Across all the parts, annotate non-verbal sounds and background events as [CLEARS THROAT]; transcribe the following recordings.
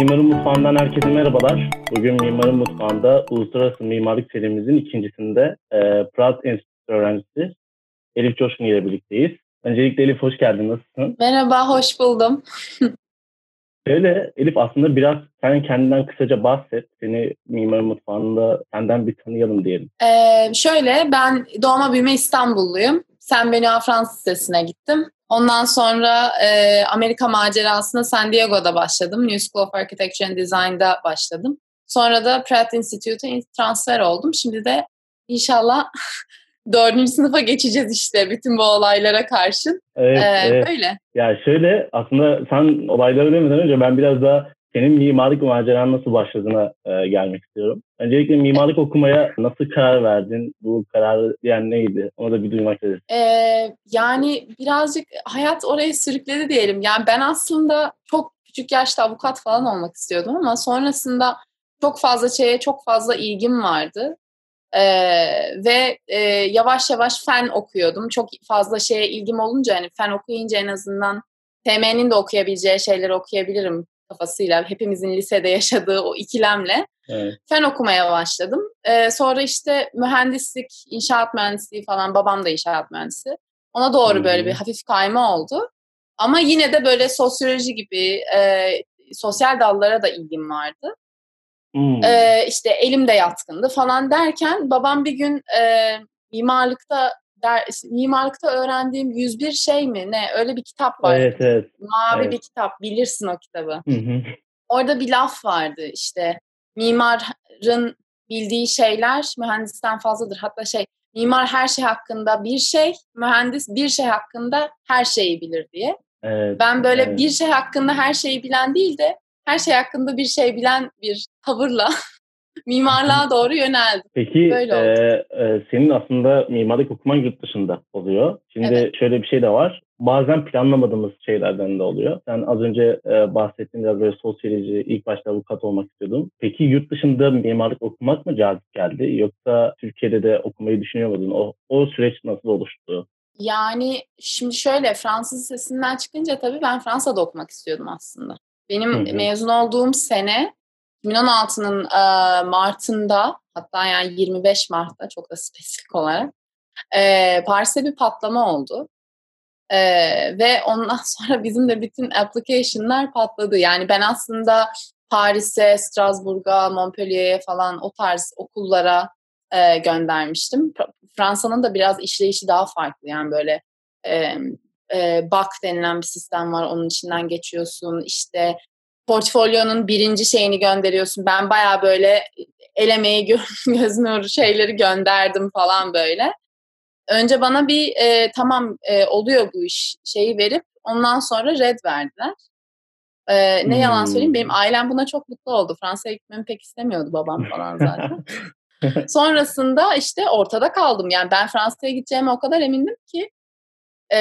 Mimarın Mutfağı'ndan herkese merhabalar. Bugün Mimarın Mutfağı'nda Uluslararası Mimarlık serimizin ikincisinde e, Pratt Enstitüsü öğrencisi Elif Coşkun ile birlikteyiz. Öncelikle Elif hoş geldin. Nasılsın? Merhaba, hoş buldum. Şöyle Elif aslında biraz sen kendinden kısaca bahset. Seni Mimarın Mutfağı'nda senden bir tanıyalım diyelim. Ee, şöyle ben doğma büyüme İstanbulluyum. Sen beni Fransız Lisesi'ne gittim. Ondan sonra e, Amerika macerasına San Diego'da başladım. New School of Architecture and Design'da başladım. Sonra da Pratt Institute'a transfer oldum. Şimdi de inşallah [LAUGHS] dördüncü sınıfa geçeceğiz işte bütün bu olaylara karşın. Evet, ee, evet. Böyle. Ya şöyle aslında sen olayları demeden önce ben biraz daha senin mimarlık maceran nasıl başladığına e, gelmek istiyorum. Öncelikle mimarlık okumaya nasıl karar verdin? Bu karar yani neydi? Onu da bir duymak isteriz. Ee, yani birazcık hayat oraya sürükledi diyelim. Yani ben aslında çok küçük yaşta avukat falan olmak istiyordum ama sonrasında çok fazla şeye çok fazla ilgim vardı. Ee, ve e, yavaş yavaş fen okuyordum. Çok fazla şeye ilgim olunca hani fen okuyunca en azından TM'nin de okuyabileceği şeyleri okuyabilirim kafasıyla. Hepimizin lisede yaşadığı o ikilemle evet. fen okumaya başladım. Ee, sonra işte mühendislik, inşaat mühendisliği falan babam da inşaat mühendisi. Ona doğru hmm. böyle bir hafif kayma oldu. Ama yine de böyle sosyoloji gibi e, sosyal dallara da ilgim vardı. Hmm. Ee, işte elim de yatkındı falan derken babam bir gün e, mimarlıkta der, mimarlıkta öğrendiğim 101 şey mi ne öyle bir kitap var. Evet, evet. Mavi evet. bir kitap bilirsin o kitabı. Hı hı. Orada bir laf vardı işte mimarın bildiği şeyler mühendisten fazladır. Hatta şey mimar her şey hakkında bir şey, mühendis bir şey hakkında her şeyi bilir diye. Evet, ben böyle evet. bir şey hakkında her şeyi bilen değil de her şey hakkında bir şey bilen bir tavırla [LAUGHS] mimarlığa doğru yöneldim. Peki e, e, senin aslında mimarlık okuman yurt dışında oluyor. Şimdi evet. şöyle bir şey de var. Bazen planlamadığımız şeylerden de oluyor. Sen az önce e, bahsettiğin biraz böyle sosyoloji, ilk başta avukat olmak istiyordun. Peki yurt dışında mimarlık okumak mı cazip geldi? Yoksa Türkiye'de de okumayı düşünüyor muydun? O, o süreç nasıl oluştu? Yani şimdi şöyle Fransız sesinden çıkınca tabii ben Fransa'da okumak istiyordum aslında. Benim hı hı. mezun olduğum sene 2016'nın e, Mart'ında hatta yani 25 Mart'ta çok da spesifik olarak e, Paris'te bir patlama oldu. E, ve ondan [LAUGHS] sonra bizim de bütün application'lar patladı. Yani ben aslında Paris'e, Strasbourg'a, Montpellier'e falan o tarz okullara e, göndermiştim. Fransa'nın da biraz işleyişi daha farklı. Yani böyle e, e, BAC denilen bir sistem var. Onun içinden geçiyorsun. İşte portfolyonun birinci şeyini gönderiyorsun. Ben baya böyle el emeği [LAUGHS] göz nuru şeyleri gönderdim falan böyle. Önce bana bir e, tamam e, oluyor bu iş şeyi verip ondan sonra red verdiler. E, ne hmm. yalan söyleyeyim benim ailem buna çok mutlu oldu. Fransa'ya gitmemi pek istemiyordu babam falan zaten. [LAUGHS] Sonrasında işte ortada kaldım. Yani ben Fransa'ya gideceğime o kadar emindim ki e,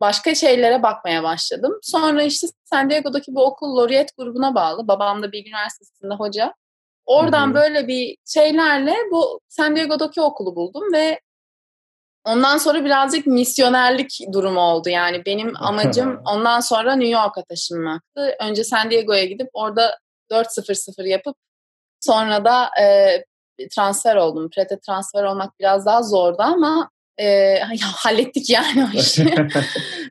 başka şeylere bakmaya başladım. Sonra işte San Diego'daki bu okul Laureate grubuna bağlı. Babam da Bilgi Üniversitesi'nde hoca. Oradan Hı-hı. böyle bir şeylerle bu San Diego'daki okulu buldum ve ondan sonra birazcık misyonerlik durumu oldu. Yani benim [LAUGHS] amacım ondan sonra New York'a taşınmaktı. Önce San Diego'ya gidip orada 4-0-0 yapıp sonra da e, transfer oldum. Prete transfer olmak biraz daha zordu ama e, [LAUGHS] ya, hallettik yani o işi. [LAUGHS]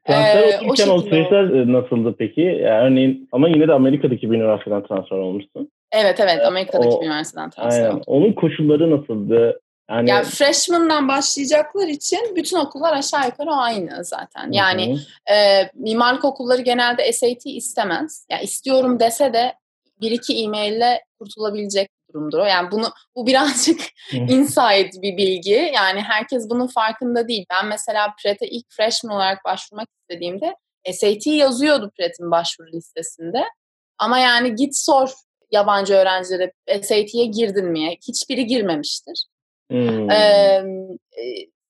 transfer ee, o, o süreçler nasıldı peki? Yani örneğin ama yine de Amerika'daki bir üniversiteden transfer olmuşsun. Evet evet Amerika'daki o, bir üniversiteden transfer aynen. Onun koşulları nasıldı? Yani, yani freshman'dan başlayacaklar için bütün okullar aşağı yukarı aynı zaten. Yani e, mimarlık okulları genelde SAT istemez. Yani istiyorum dese de bir iki e-maille kurtulabilecek durumdur o. Yani bunu bu birazcık inside bir bilgi. Yani herkes bunun farkında değil. Ben mesela Pret'e ilk freshman olarak başvurmak istediğimde SAT yazıyordu Pret'in başvuru listesinde. Ama yani git sor yabancı öğrencilere SAT'ye girdin mi? Hiçbiri girmemiştir. Hmm. Ee,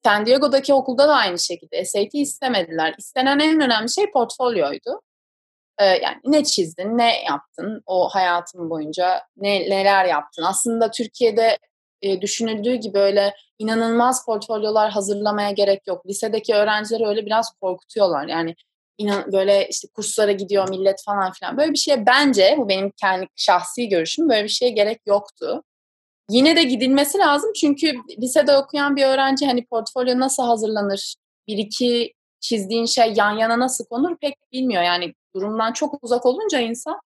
San Diego'daki okulda da aynı şekilde SAT istemediler. İstenen en önemli şey portfolyoydu yani ne çizdin, ne yaptın o hayatın boyunca, ne neler yaptın. Aslında Türkiye'de e, düşünüldüğü gibi öyle inanılmaz portfolyolar hazırlamaya gerek yok. Lisedeki öğrencileri öyle biraz korkutuyorlar. Yani inan böyle işte kurslara gidiyor millet falan filan. Böyle bir şeye bence bu benim kendi şahsi görüşüm böyle bir şeye gerek yoktu. Yine de gidilmesi lazım çünkü lisede okuyan bir öğrenci hani portfolyo nasıl hazırlanır, bir iki çizdiğin şey yan yana nasıl konur pek bilmiyor. Yani durumdan çok uzak olunca insan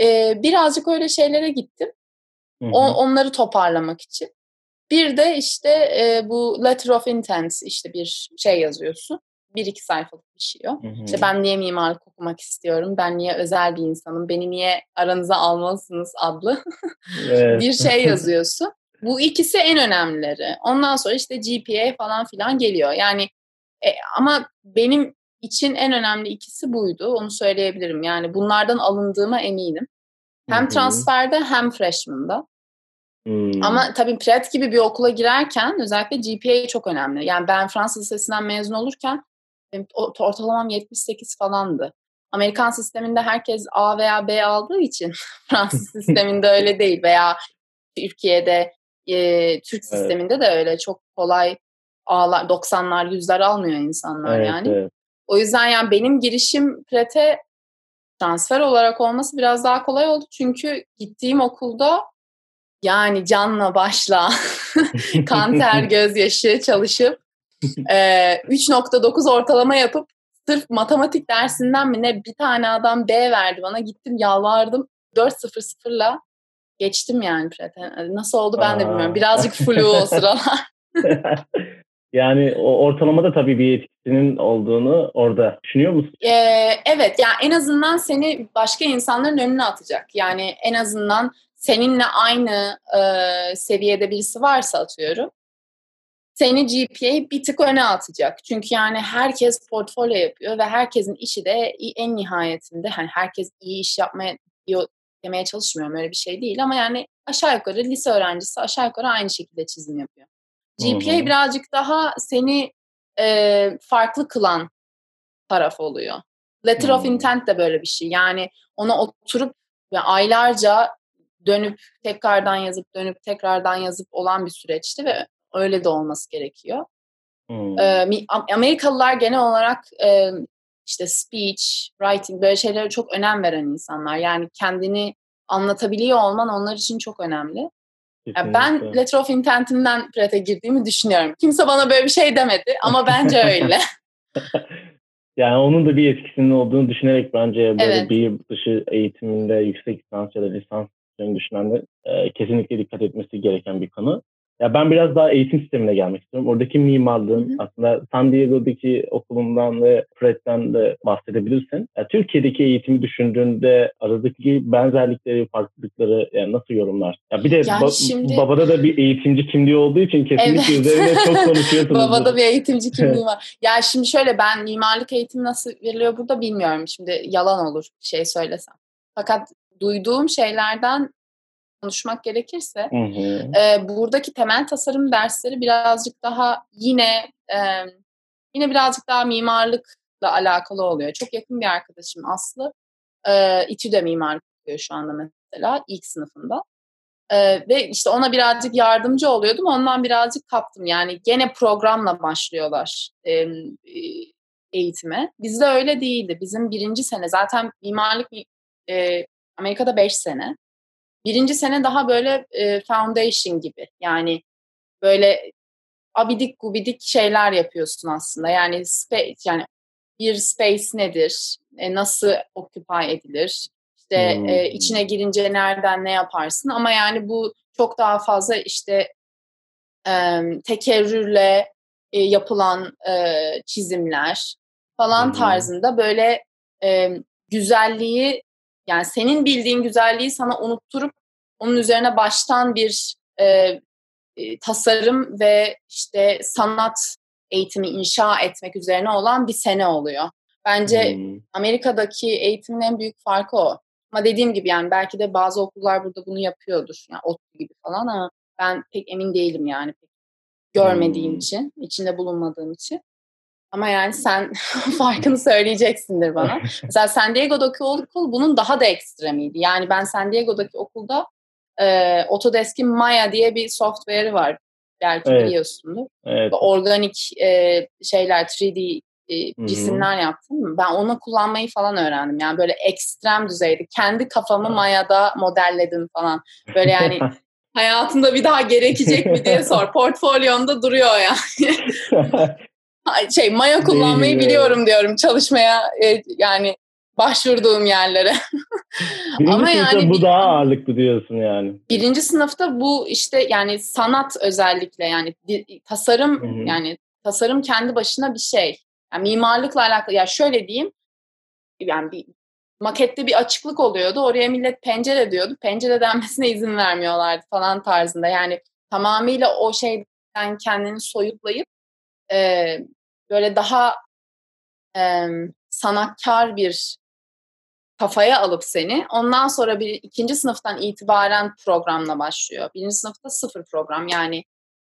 e, birazcık öyle şeylere gittim. O, onları toparlamak için. Bir de işte e, bu letter of intent işte bir şey yazıyorsun. Bir iki sayfalık bir şey o. Hı hı. İşte ben niye mimarlık okumak istiyorum? Ben niye özel bir insanım? Beni niye aranıza almalısınız adlı [LAUGHS] evet. bir şey [LAUGHS] yazıyorsun. Bu ikisi en önemlileri. Ondan sonra işte GPA falan filan geliyor. Yani e, ama benim için en önemli ikisi buydu. Onu söyleyebilirim. Yani bunlardan alındığıma eminim. Hem Hı-hı. transferde hem freshman'da. Hmm. Ama tabii Pratt gibi bir okula girerken özellikle GPA çok önemli. Yani ben Fransız Lisesi'nden mezun olurken benim ortalamam 78 falandı. Amerikan sisteminde herkes A veya B aldığı için [LAUGHS] Fransız [LAUGHS] sisteminde öyle değil veya Türkiye'de e, Türk evet. sisteminde de öyle çok kolay A'lar 90'lar 100'ler almıyor insanlar evet, yani. Evet. O yüzden yani benim girişim Pratt'e transfer olarak olması biraz daha kolay oldu. Çünkü gittiğim okulda yani canla başla [LAUGHS] kan ter gözyaşı çalışıp e, 3.9 ortalama yapıp sırf matematik dersinden mi ne bir tane adam B verdi bana gittim yalvardım 4.00'la geçtim yani Nasıl oldu ben de bilmiyorum. Birazcık flu o sıralar. [LAUGHS] Yani o ortalamada tabii bir etkisinin olduğunu orada düşünüyor musun? Ee, evet yani en azından seni başka insanların önüne atacak. Yani en azından seninle aynı e, seviyede birisi varsa atıyorum. Seni GPA bir tık öne atacak. Çünkü yani herkes portfolyo yapıyor ve herkesin işi de en nihayetinde hani herkes iyi iş yapmaya demeye çalışmıyorum öyle bir şey değil ama yani aşağı yukarı lise öğrencisi aşağı yukarı aynı şekilde çizim yapıyor. GPA Hı-hı. birazcık daha seni e, farklı kılan taraf oluyor. Letter Hı-hı. of intent de böyle bir şey. Yani ona oturup ve aylarca dönüp tekrardan yazıp dönüp tekrardan yazıp olan bir süreçti ve öyle de olması gerekiyor. Hmm. Ee, Amerikalılar genel olarak e, işte speech, writing böyle şeylere çok önem veren insanlar. Yani kendini anlatabiliyor olman onlar için çok önemli. Yani ben Letter of Intent'imden Pratt'e girdiğimi düşünüyorum. Kimse bana böyle bir şey demedi ama bence öyle. [LAUGHS] [LAUGHS] yani onun da bir etkisinin olduğunu düşünerek bence böyle evet. bir dışı eğitiminde yüksek lisans ya da lisans düşünenler e, kesinlikle dikkat etmesi gereken bir konu. Ya ben biraz daha eğitim sistemine gelmek istiyorum. Oradaki mimarlığın hı hı. aslında San Diego'daki okulundan ve Fred'den de bahsedebilirsin. Ya, Türkiye'deki eğitimi düşündüğünde aradaki benzerlikleri, farklılıkları yani nasıl yorumlar? Ya bir de yani ba- şimdi... babada da bir eğitimci kimliği olduğu için kesinlikle evet. üzerine çok konuşuyorsunuz. [LAUGHS] babada bir eğitimci kimliği var. Ya şimdi şöyle ben mimarlık eğitimi nasıl veriliyor burada bilmiyorum. Şimdi yalan olur şey söylesem. Fakat duyduğum şeylerden konuşmak gerekirse hı hı. E, buradaki temel tasarım dersleri birazcık daha yine e, yine birazcık daha mimarlıkla alakalı oluyor. Çok yakın bir arkadaşım Aslı. E, İTÜ'de mimarlık okuyor şu anda mesela ilk sınıfında. Ee, ve işte ona birazcık yardımcı oluyordum. Ondan birazcık kaptım. Yani gene programla başlıyorlar e, eğitime. Bizde öyle değildi. Bizim birinci sene zaten mimarlık e, Amerika'da beş sene. Birinci sene daha böyle e, foundation gibi. Yani böyle abidik gubidik şeyler yapıyorsun aslında. Yani space, yani bir space nedir? E, nasıl occupy edilir? İşte hmm. e, içine girince nereden ne yaparsın? Ama yani bu çok daha fazla işte e, tekerrürle e, yapılan e, çizimler falan hmm. tarzında böyle e, güzelliği yani senin bildiğin güzelliği sana unutturup onun üzerine baştan bir e, e, tasarım ve işte sanat eğitimi inşa etmek üzerine olan bir sene oluyor. Bence hmm. Amerika'daki eğitimin en büyük farkı o. Ama dediğim gibi yani belki de bazı okullar burada bunu yapıyordur. Yani ODTÜ gibi falan ama ben pek emin değilim yani. Görmediğim hmm. için, içinde bulunmadığım için. Ama yani sen [LAUGHS] farkını söyleyeceksindir bana. [LAUGHS] Mesela San Diego'daki okul bunun daha da ekstremiydi. Yani ben San Diego'daki okulda e, Autodesk'in Maya diye bir software'i var. Belki evet. biliyorsundur. Evet. Organik e, şeyler, 3D e, cisimler yaptım. Ben onu kullanmayı falan öğrendim. Yani böyle ekstrem düzeyde. Kendi kafamı mayada modelledim falan. Böyle yani [LAUGHS] hayatında bir daha gerekecek mi diye sor. Portfolyonda duruyor yani. Şey maya kullanmayı biliyorum diyorum çalışmaya e, yani başvurduğum yerlere. [LAUGHS] Ama yani bu daha ağırlıklı diyorsun yani. Birinci sınıfta bu işte yani sanat özellikle yani tasarım Hı-hı. yani tasarım kendi başına bir şey. Yani mimarlıkla alakalı ya şöyle diyeyim yani bir makette bir açıklık oluyordu. Oraya millet pencere diyordu. Pencere denmesine izin vermiyorlardı falan tarzında. Yani tamamıyla o şeyden kendini soyutlayıp e, böyle daha e, sanatkar bir kafaya alıp seni ondan sonra bir ikinci sınıftan itibaren programla başlıyor. Birinci sınıfta sıfır program yani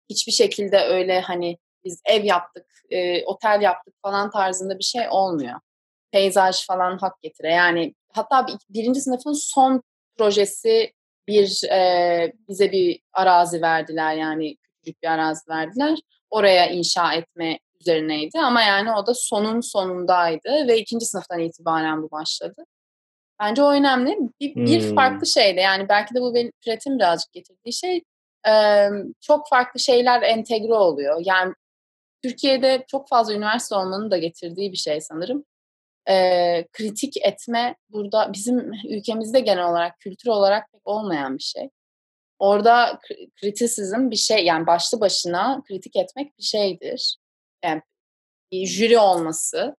hiçbir şekilde öyle hani biz ev yaptık, e, otel yaptık falan tarzında bir şey olmuyor. Peyzaj falan hak getire. Yani hatta bir, birinci sınıfın son projesi bir e, bize bir arazi verdiler yani küçük bir arazi verdiler. Oraya inşa etme üzerineydi ama yani o da sonun sonundaydı ve ikinci sınıftan itibaren bu başladı. Bence o önemli. Bir, hmm. bir farklı şeyde yani belki de bu benim üretim birazcık getirdiği şey çok farklı şeyler entegre oluyor. Yani Türkiye'de çok fazla üniversite olmanın da getirdiği bir şey sanırım. Kritik etme burada bizim ülkemizde genel olarak kültür olarak pek olmayan bir şey. Orada kritisizm bir şey yani başlı başına kritik etmek bir şeydir. Yani bir jüri olması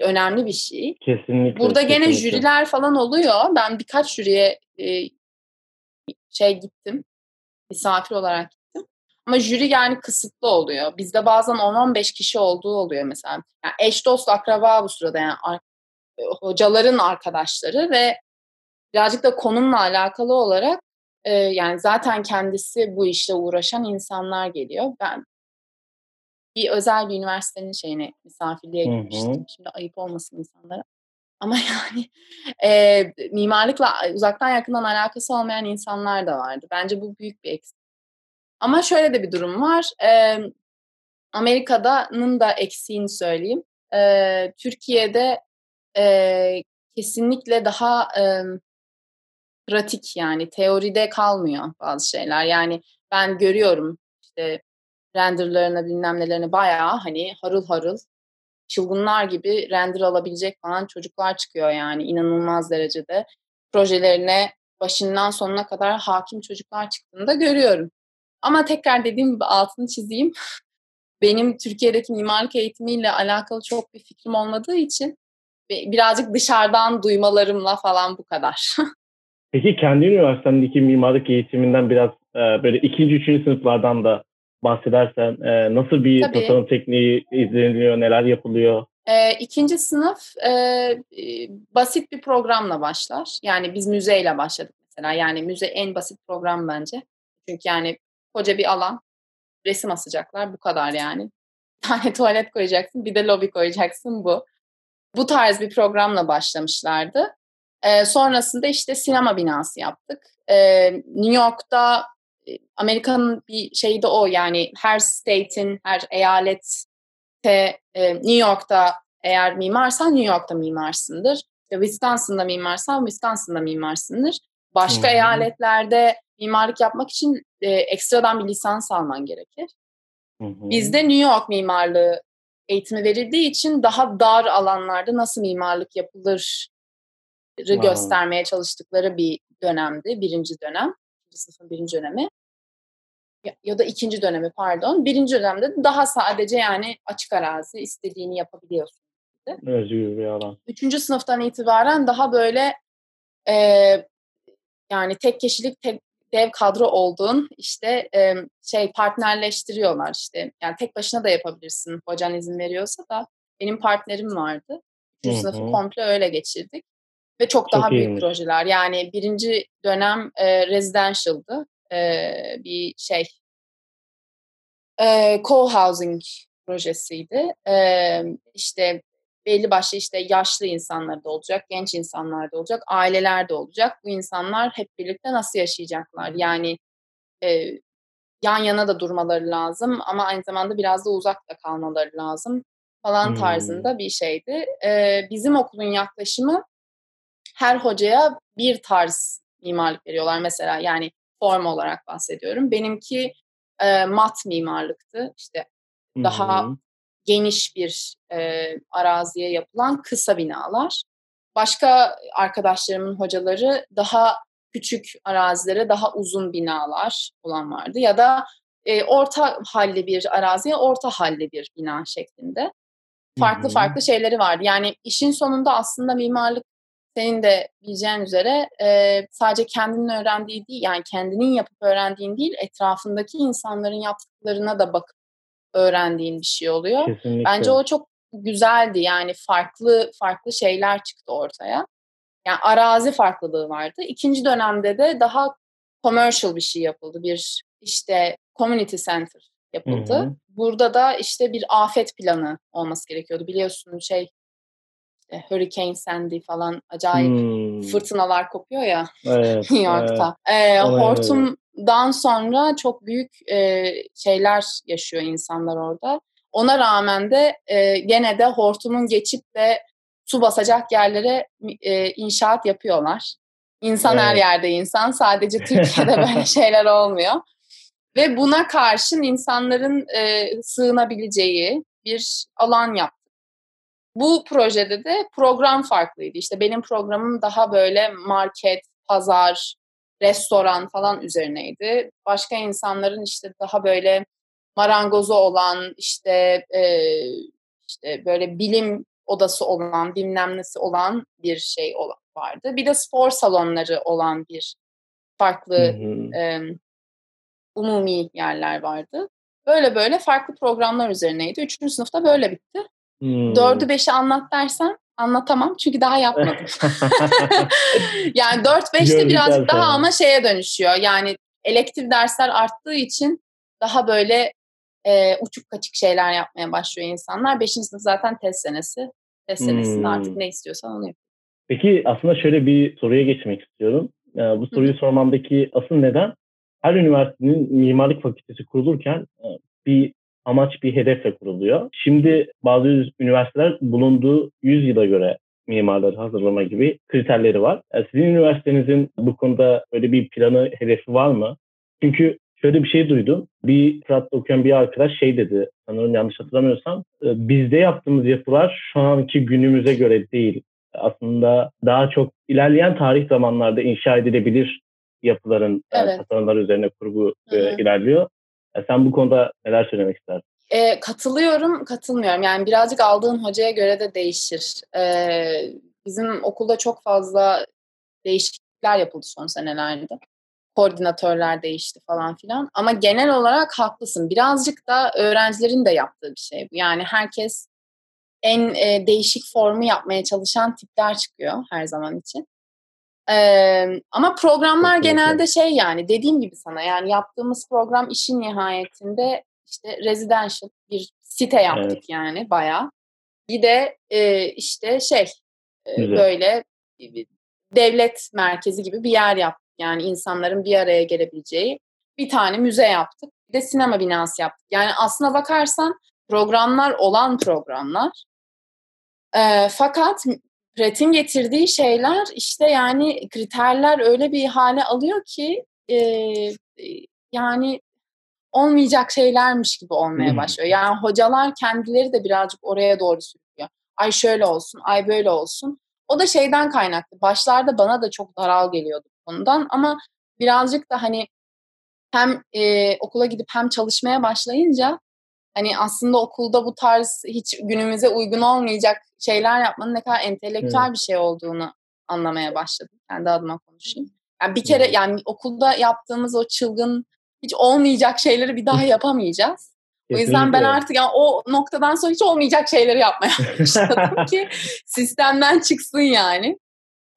önemli bir şey. Kesinlikle. Burada kesinlikle. gene jüriler falan oluyor. Ben birkaç jüriye e, şey gittim. Misafir olarak gittim. Ama jüri yani kısıtlı oluyor. Bizde bazen 10-15 kişi olduğu oluyor mesela. Yani eş dost akraba bu sırada yani e, hocaların arkadaşları ve birazcık da konumla alakalı olarak e, yani zaten kendisi bu işle uğraşan insanlar geliyor. Ben bir özel bir üniversitenin şeyine misafirliğe gitmiştim. Hı hı. Şimdi ayıp olmasın insanlara. Ama [LAUGHS] yani e, mimarlıkla uzaktan yakından alakası olmayan insanlar da vardı. Bence bu büyük bir eksik. Ama şöyle de bir durum var. E, Amerika'danın da eksiğini söyleyeyim. E, Türkiye'de e, kesinlikle daha e, pratik yani teoride kalmıyor bazı şeyler. Yani ben görüyorum işte renderlarına bilmem nelerine bayağı hani harıl harıl çılgınlar gibi render alabilecek falan çocuklar çıkıyor yani inanılmaz derecede. Projelerine başından sonuna kadar hakim çocuklar çıktığını da görüyorum. Ama tekrar dediğim gibi altını çizeyim. [LAUGHS] Benim Türkiye'deki mimarlık eğitimiyle alakalı çok bir fikrim olmadığı için birazcık dışarıdan duymalarımla falan bu kadar. [LAUGHS] Peki kendi üniversitendeki mimarlık eğitiminden biraz e, böyle ikinci, üçüncü sınıflardan da bahsedersen e, nasıl bir Tabii. tasarım tekniği izleniliyor, neler yapılıyor? E, ikinci sınıf e, basit bir programla başlar. Yani biz müzeyle başladık mesela. Yani müze en basit program bence. Çünkü yani koca bir alan, resim asacaklar bu kadar yani. Bir tane [LAUGHS] tuvalet koyacaksın, bir de lobi koyacaksın bu. Bu tarz bir programla başlamışlardı. E, sonrasında işte sinema binası yaptık. E, New York'ta Amerika'nın bir şeyi de o yani her state'in, her eyalette e, New York'ta eğer mimarsan New York'ta mimarsındır. İşte Wisconsin'da mimarsan Wisconsin'da mimarsındır. Başka hmm. eyaletlerde mimarlık yapmak için e, ekstradan bir lisans alman gerekir. Hmm. Bizde New York mimarlığı eğitimi verildiği için daha dar alanlarda nasıl mimarlık yapılır wow. göstermeye çalıştıkları bir dönemdi. Birinci dönem. İkinci sınıfın birinci dönemi ya da ikinci dönemi pardon. Birinci dönemde daha sadece yani açık arazi istediğini yapabiliyorsun. Özgür bir alan. Üçüncü sınıftan itibaren daha böyle e, yani tek kişilik tek dev kadro olduğun işte e, şey partnerleştiriyorlar işte. Yani tek başına da yapabilirsin hocan izin veriyorsa da benim partnerim vardı. Üçüncü sınıfı komple öyle geçirdik. Ve çok, çok daha iyiymiş. büyük projeler. Yani birinci dönem e, residential'dı e, bir şey e, co-housing projesiydi. E, işte belli başlı işte yaşlı insanlar da olacak, genç insanlar da olacak, aileler de olacak. Bu insanlar hep birlikte nasıl yaşayacaklar? Yani e, yan yana da durmaları lazım ama aynı zamanda biraz da uzak da kalmaları lazım. falan hmm. tarzında bir şeydi. E, bizim okulun yaklaşımı her hocaya bir tarz mimarlık veriyorlar mesela yani form olarak bahsediyorum. Benimki e, mat mimarlıktı. İşte daha hmm. geniş bir e, araziye yapılan kısa binalar. Başka arkadaşlarımın hocaları daha küçük arazilere daha uzun binalar olan vardı ya da e, orta halli bir araziye orta halli bir bina şeklinde. Farklı Hı-hı. farklı şeyleri vardı. Yani işin sonunda aslında mimarlık senin de bileceğin üzere e, sadece kendinin öğrendiği değil yani kendinin yapıp öğrendiğin değil etrafındaki insanların yaptıklarına da bakıp öğrendiğin bir şey oluyor. Kesinlikle. Bence o çok güzeldi yani farklı farklı şeyler çıktı ortaya. Yani arazi farklılığı vardı. İkinci dönemde de daha commercial bir şey yapıldı. Bir işte community center yapıldı. Hı hı. Burada da işte bir afet planı olması gerekiyordu. Biliyorsun şey işte Hurricane Sandy falan acayip hmm. fırtınalar kopuyor ya evet, New [LAUGHS] York'ta. Evet. Ee, hortumdan sonra çok büyük e, şeyler yaşıyor insanlar orada. Ona rağmen de e, gene de hortumun geçip de su basacak yerlere e, inşaat yapıyorlar. İnsan evet. her yerde insan. Sadece [LAUGHS] Türkiye'de böyle şeyler olmuyor. Ve buna karşın insanların e, sığınabileceği bir alan yaptık. Bu projede de program farklıydı. İşte benim programım daha böyle market, pazar, restoran falan üzerineydi. Başka insanların işte daha böyle marangozu olan, işte e, işte böyle bilim odası olan, bilmem nesi olan bir şey vardı. Bir de spor salonları olan bir farklı E, umumi yerler vardı. Böyle böyle farklı programlar üzerineydi. Üçüncü sınıfta böyle bitti. Hmm. Dördü beşi anlat dersen anlatamam çünkü daha yapmadım. [LAUGHS] yani dört beşte birazcık daha ama şeye dönüşüyor. Yani elektif dersler arttığı için daha böyle e, uçuk kaçık şeyler yapmaya başlıyor insanlar. Beşinci sınıf zaten test senesi. Test senesinde hmm. artık ne istiyorsan onu yap. Peki aslında şöyle bir soruya geçmek istiyorum. Yani bu soruyu Hı. sormamdaki asıl neden her üniversitenin mimarlık fakültesi kurulurken e, bir amaç, bir hedefle kuruluyor. Şimdi bazı üniversiteler bulunduğu 100 yıla göre mimarları hazırlama gibi kriterleri var. Yani e, sizin üniversitenizin bu konuda böyle bir planı, hedefi var mı? Çünkü şöyle bir şey duydum. Bir Fırat'ta okuyan bir arkadaş şey dedi, sanırım yanlış hatırlamıyorsam, e, bizde yaptığımız yapılar şu anki günümüze göre değil. Aslında daha çok ilerleyen tarih zamanlarda inşa edilebilir yapıların e, evet. tasarımlar üzerine kurgu Hı-hı. ilerliyor. Sen bu konuda neler söylemek istersin? E, katılıyorum, katılmıyorum. Yani birazcık aldığın hocaya göre de değişir. E, bizim okulda çok fazla değişiklikler yapıldı son senelerde koordinatörler değişti falan filan. Ama genel olarak haklısın. Birazcık da öğrencilerin de yaptığı bir şey bu. Yani herkes en e, değişik formu yapmaya çalışan tipler çıkıyor her zaman için. Ee, ama programlar genelde şey yani dediğim gibi sana yani yaptığımız program işin nihayetinde işte residential bir site yaptık evet. yani bayağı. Bir de e, işte şey e, böyle devlet merkezi gibi bir yer yaptık yani insanların bir araya gelebileceği bir tane müze yaptık. Bir de sinema binası yaptık. Yani aslına bakarsan programlar olan programlar. E, fakat Pratin getirdiği şeyler işte yani kriterler öyle bir hale alıyor ki e, yani olmayacak şeylermiş gibi olmaya başlıyor. Yani hocalar kendileri de birazcık oraya doğru sürüyor. Ay şöyle olsun, ay böyle olsun. O da şeyden kaynaklı. Başlarda bana da çok daral geliyordu konudan ama birazcık da hani hem e, okula gidip hem çalışmaya başlayınca hani aslında okulda bu tarz hiç günümüze uygun olmayacak şeyler yapmanın ne kadar entelektüel evet. bir şey olduğunu anlamaya başladım. Kendi adıma konuşayım. Yani bir kere yani okulda yaptığımız o çılgın hiç olmayacak şeyleri bir daha yapamayacağız. O yüzden ben artık yani o noktadan sonra hiç olmayacak şeyleri yapmaya [LAUGHS] başladım ki sistemden çıksın yani.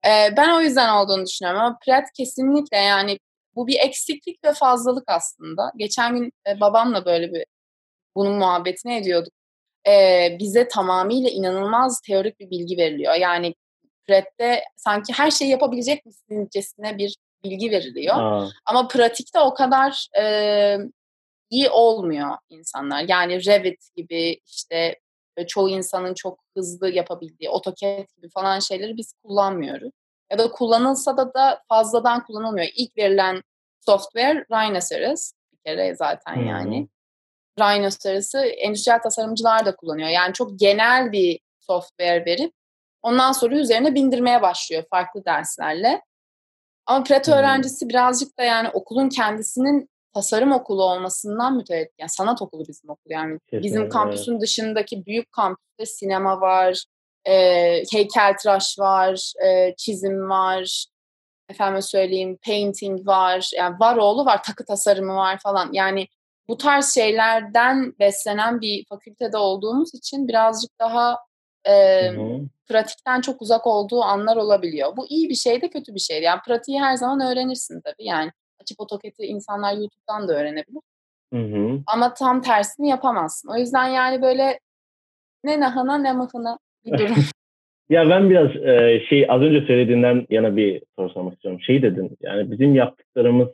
Ee, ben o yüzden olduğunu düşünüyorum ama Pret kesinlikle yani bu bir eksiklik ve fazlalık aslında. Geçen gün babamla böyle bir bunun muhabbetini ediyorduk. Ee, bize tamamıyla inanılmaz teorik bir bilgi veriliyor. Yani Pret'te sanki her şeyi yapabilecek misinincesine bir bilgi veriliyor. Aa. Ama pratikte o kadar e, iyi olmuyor insanlar. Yani Revit gibi işte ve çoğu insanın çok hızlı yapabildiği AutoCAD gibi falan şeyleri biz kullanmıyoruz. Ya da kullanılsa da da fazladan kullanılmıyor. İlk verilen software Rhinoceros bir kere zaten hmm. yani. Rhinoceros'ı endüstriyel tasarımcılar da kullanıyor. Yani çok genel bir software verip ondan sonra üzerine bindirmeye başlıyor farklı derslerle. Ama hmm. öğrencisi birazcık da yani okulun kendisinin tasarım okulu olmasından mütevellit. Yani sanat okulu bizim okul. Yani Kesinlikle. bizim kampüsün dışındaki büyük kampüste sinema var, e, heykeltıraş var, e, çizim var, efendim söyleyeyim painting var, yani var oğlu var, takı tasarımı var falan. Yani bu tarz şeylerden beslenen bir fakültede olduğumuz için birazcık daha e, pratikten çok uzak olduğu anlar olabiliyor. Bu iyi bir şey de kötü bir şey. Yani pratiği her zaman öğrenirsin tabii. Yani açıp AutoCAD'i insanlar YouTube'dan da öğrenebilir. Hı hı. Ama tam tersini yapamazsın. O yüzden yani böyle ne nahana ne mıhına bir durum. [LAUGHS] ya ben biraz e, şey az önce söylediğinden yana bir soru sormak istiyorum. Şey dedin yani bizim yaptıklarımız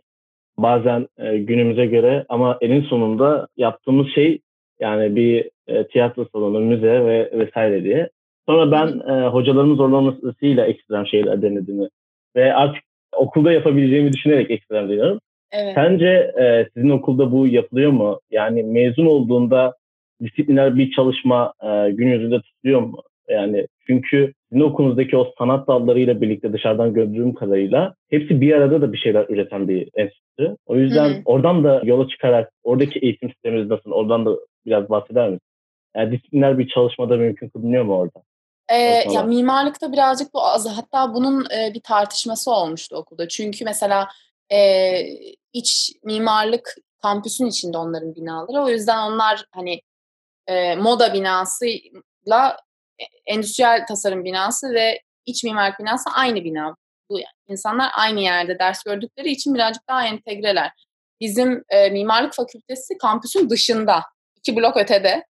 bazen e, günümüze göre ama elin sonunda yaptığımız şey yani bir e, tiyatro salonu, müze ve vesaire diye. Sonra ben e, hocalarımın zorlamasıyla ekstrem şeyler denediğimi ve artık okulda yapabileceğimi düşünerek ekstrem deniyorum. Evet. Sence e, sizin okulda bu yapılıyor mu? Yani mezun olduğunda disipliner bir çalışma e, gün yüzünde tutuluyor mu? Yani çünkü sizin okulunuzdaki o sanat dallarıyla birlikte dışarıdan gördüğüm kadarıyla hepsi bir arada da bir şeyler üreten bir enstitü. O yüzden Hı-hı. oradan da yola çıkarak oradaki eğitim sistemimiz nasıl? Oradan da biraz bahseder misin? Yani disipliner bir çalışmada mümkün kılınıyor mu orada? Ee, ya mimarlıkta birazcık bu az hatta bunun e, bir tartışması olmuştu okulda. Çünkü mesela e, iç mimarlık kampüsün içinde onların binaları. O yüzden onlar hani e, moda binasıyla endüstriyel tasarım binası ve iç mimarlık binası aynı bina. Bu yani insanlar aynı yerde ders gördükleri için birazcık daha entegreler. Bizim e, mimarlık fakültesi kampüsün dışında, iki blok ötede.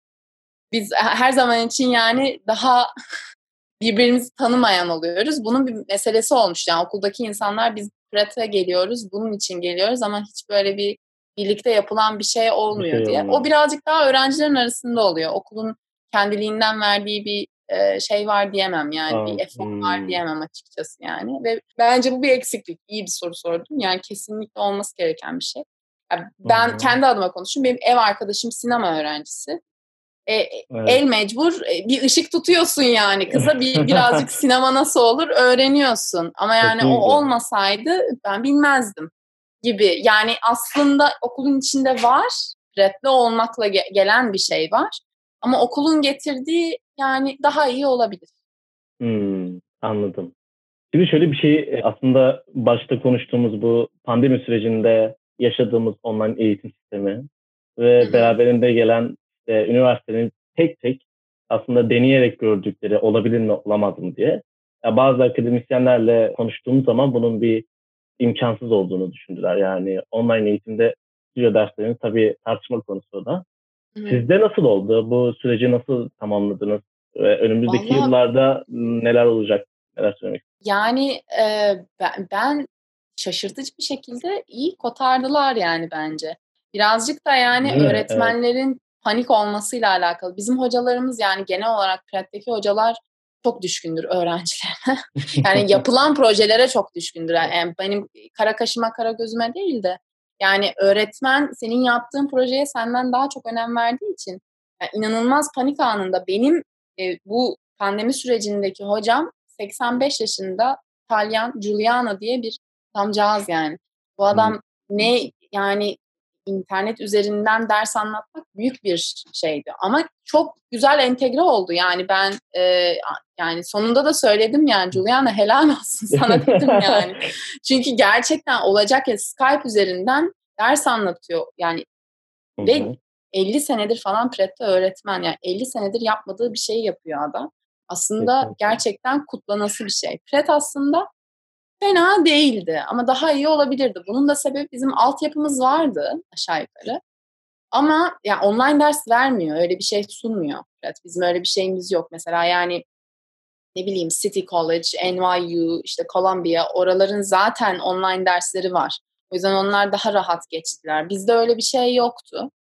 Biz her zaman için yani daha [LAUGHS] birbirimizi tanımayan oluyoruz. Bunun bir meselesi olmuş. Yani okuldaki insanlar biz prate geliyoruz, bunun için geliyoruz ama hiç böyle bir birlikte yapılan bir şey olmuyor bir şey diye. Olmuyor. O birazcık daha öğrencilerin arasında oluyor. Okulun kendiliğinden verdiği bir e, şey var diyemem yani Aa, bir efor hmm. var diyemem açıkçası yani ve bence bu bir eksiklik. İyi bir soru sordum. Yani kesinlikle olması gereken bir şey. Yani ben hmm. kendi adıma konuşayım. Benim ev arkadaşım sinema öğrencisi. E, evet. El mecbur e, bir ışık tutuyorsun yani kıza bir [LAUGHS] birazcık sinema nasıl olur öğreniyorsun. Ama yani Kesinlikle. o olmasaydı ben bilmezdim gibi. Yani aslında okulun içinde var, redli olmakla ge- gelen bir şey var. Ama okulun getirdiği yani daha iyi olabilir. Hmm, anladım. Şimdi şöyle bir şey e, aslında başta konuştuğumuz bu pandemi sürecinde yaşadığımız online eğitim sistemi ve beraberinde gelen işte, üniversitenin tek tek aslında deneyerek gördükleri olabilir mi olamaz mı diye. Ya bazı akademisyenlerle konuştuğumuz zaman bunun bir imkansız olduğunu düşündüler. Yani online eğitimde stüdyo derslerinin tabii tartışma konusu da. Sizde nasıl oldu? Bu süreci nasıl tamamladınız? Ve önümüzdeki Vallahi, yıllarda neler olacak? Neler söylemek Yani e, ben, ben şaşırtıcı bir şekilde iyi kotardılar yani bence. Birazcık da yani Değil öğretmenlerin evet. panik olmasıyla alakalı. Bizim hocalarımız yani genel olarak prakteki hocalar çok düşkündür öğrencilerine. [LAUGHS] yani yapılan projelere çok düşkündür. Yani benim kara kaşıma kara gözüme değil de yani öğretmen senin yaptığın projeye senden daha çok önem verdiği için yani inanılmaz panik anında benim e, bu pandemi sürecindeki hocam 85 yaşında İtalyan Giuliano diye bir adamcağız yani. Bu adam ne yani internet üzerinden ders anlatmak büyük bir şeydi. Ama çok güzel entegre oldu. Yani ben e, yani sonunda da söyledim yani Juliana helal olsun sana [LAUGHS] dedim yani. Çünkü gerçekten olacak ya Skype üzerinden ders anlatıyor. Yani ve 50 senedir falan Pret'te öğretmen. Yani 50 senedir yapmadığı bir şey yapıyor adam. Aslında gerçekten kutlanası bir şey. Pret aslında fena değildi ama daha iyi olabilirdi. Bunun da sebebi bizim altyapımız vardı aşağı yukarı. Ama yani online ders vermiyor, öyle bir şey sunmuyor. Evet, bizim öyle bir şeyimiz yok. Mesela yani ne bileyim City College, NYU, işte Columbia oraların zaten online dersleri var. O yüzden onlar daha rahat geçtiler. Bizde öyle bir şey yoktu.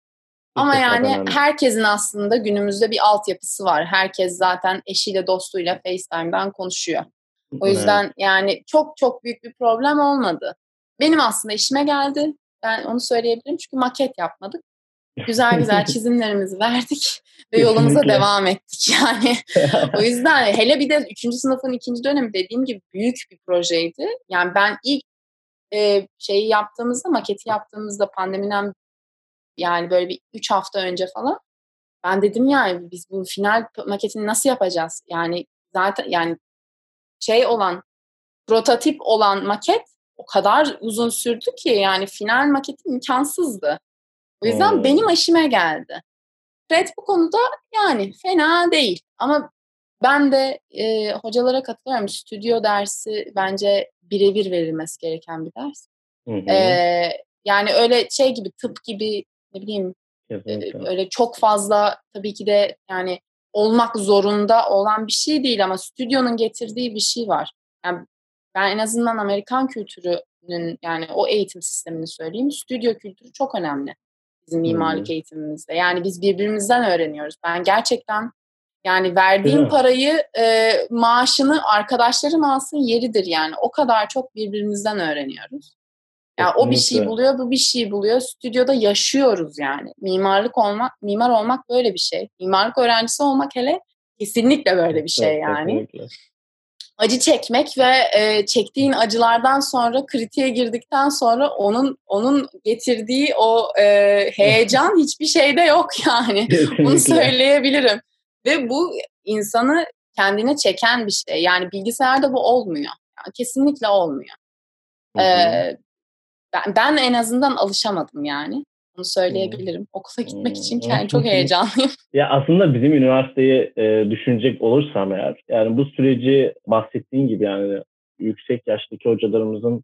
Ama yani herkesin aslında günümüzde bir altyapısı var. Herkes zaten eşiyle dostuyla FaceTime'dan konuşuyor. O yüzden evet. yani çok çok büyük bir problem olmadı. Benim aslında işime geldi. Ben onu söyleyebilirim çünkü maket yapmadık. Güzel güzel [LAUGHS] çizimlerimizi verdik [LAUGHS] ve yolumuza devam ettik [LAUGHS] yani. o yüzden hele bir de 3. sınıfın ikinci dönemi dediğim gibi büyük bir projeydi. Yani ben ilk e, şeyi yaptığımızda, maketi yaptığımızda pandemiden yani böyle bir 3 hafta önce falan ben dedim yani biz bu final maketini nasıl yapacağız? Yani zaten yani şey olan prototip olan maket o kadar uzun sürdü ki yani final maketi imkansızdı. O yüzden hmm. benim aşime geldi. Fred bu konuda yani fena değil ama ben de e, hocalara katılıyorum. Stüdyo dersi bence birebir verilmesi gereken bir ders. Hı E, yani öyle şey gibi tıp gibi ne bileyim e, öyle çok fazla tabii ki de yani olmak zorunda olan bir şey değil ama stüdyonun getirdiği bir şey var. Yani ben en azından Amerikan kültürünün yani o eğitim sistemini söyleyeyim. Stüdyo kültürü çok önemli bizim mimarlık hmm. eğitimimizde. Yani biz birbirimizden öğreniyoruz. Ben gerçekten yani verdiğim parayı e, maaşını arkadaşlarım alsın yeridir yani. O kadar çok birbirimizden öğreniyoruz. Yani o bir şey buluyor, bu bir şey buluyor. Stüdyoda yaşıyoruz yani. Mimarlık olmak, mimar olmak böyle bir şey. Mimarlık öğrencisi olmak hele kesinlikle böyle bir şey yani. Kesinlikle. Acı çekmek ve e, çektiğin acılardan sonra kritiğe girdikten sonra onun onun getirdiği o e, heyecan [LAUGHS] hiçbir şeyde yok yani. Bunu söyleyebilirim. Ve bu insanı kendine çeken bir şey. Yani bilgisayarda bu olmuyor. Yani kesinlikle olmuyor. Ee, ben, ben en azından alışamadım yani. Bunu söyleyebilirim. Okula gitmek için yani çok heyecanlıyım. [LAUGHS] Ya aslında bizim üniversiteyi e, düşünecek olursam eğer yani bu süreci bahsettiğin gibi yani yüksek yaştaki hocalarımızın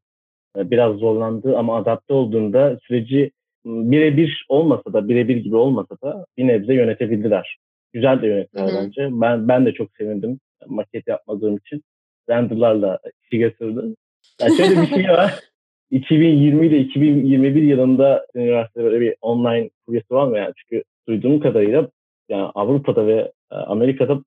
e, biraz zorlandığı ama adapte olduğunda süreci birebir olmasa da birebir gibi olmasa da bir nebze yönetebildiler. Güzel de yönettiler Hı-hı. bence. Ben ben de çok sevindim maket yapmadığım için. Renderlarla işi götürdü. Yani şöyle bir şey var. [LAUGHS] 2020 ile 2021 yılında üniversitede böyle bir online kuryesi var mı yani? Çünkü duyduğum kadarıyla yani Avrupa'da ve e, Amerika'da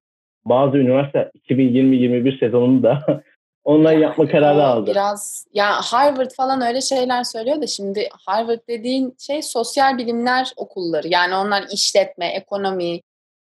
bazı üniversite 2020-21 sezonunda [LAUGHS] online yapma kararı aldı. Biraz ya Harvard falan öyle şeyler söylüyor da şimdi Harvard dediğin şey sosyal bilimler okulları. Yani onlar işletme, ekonomi,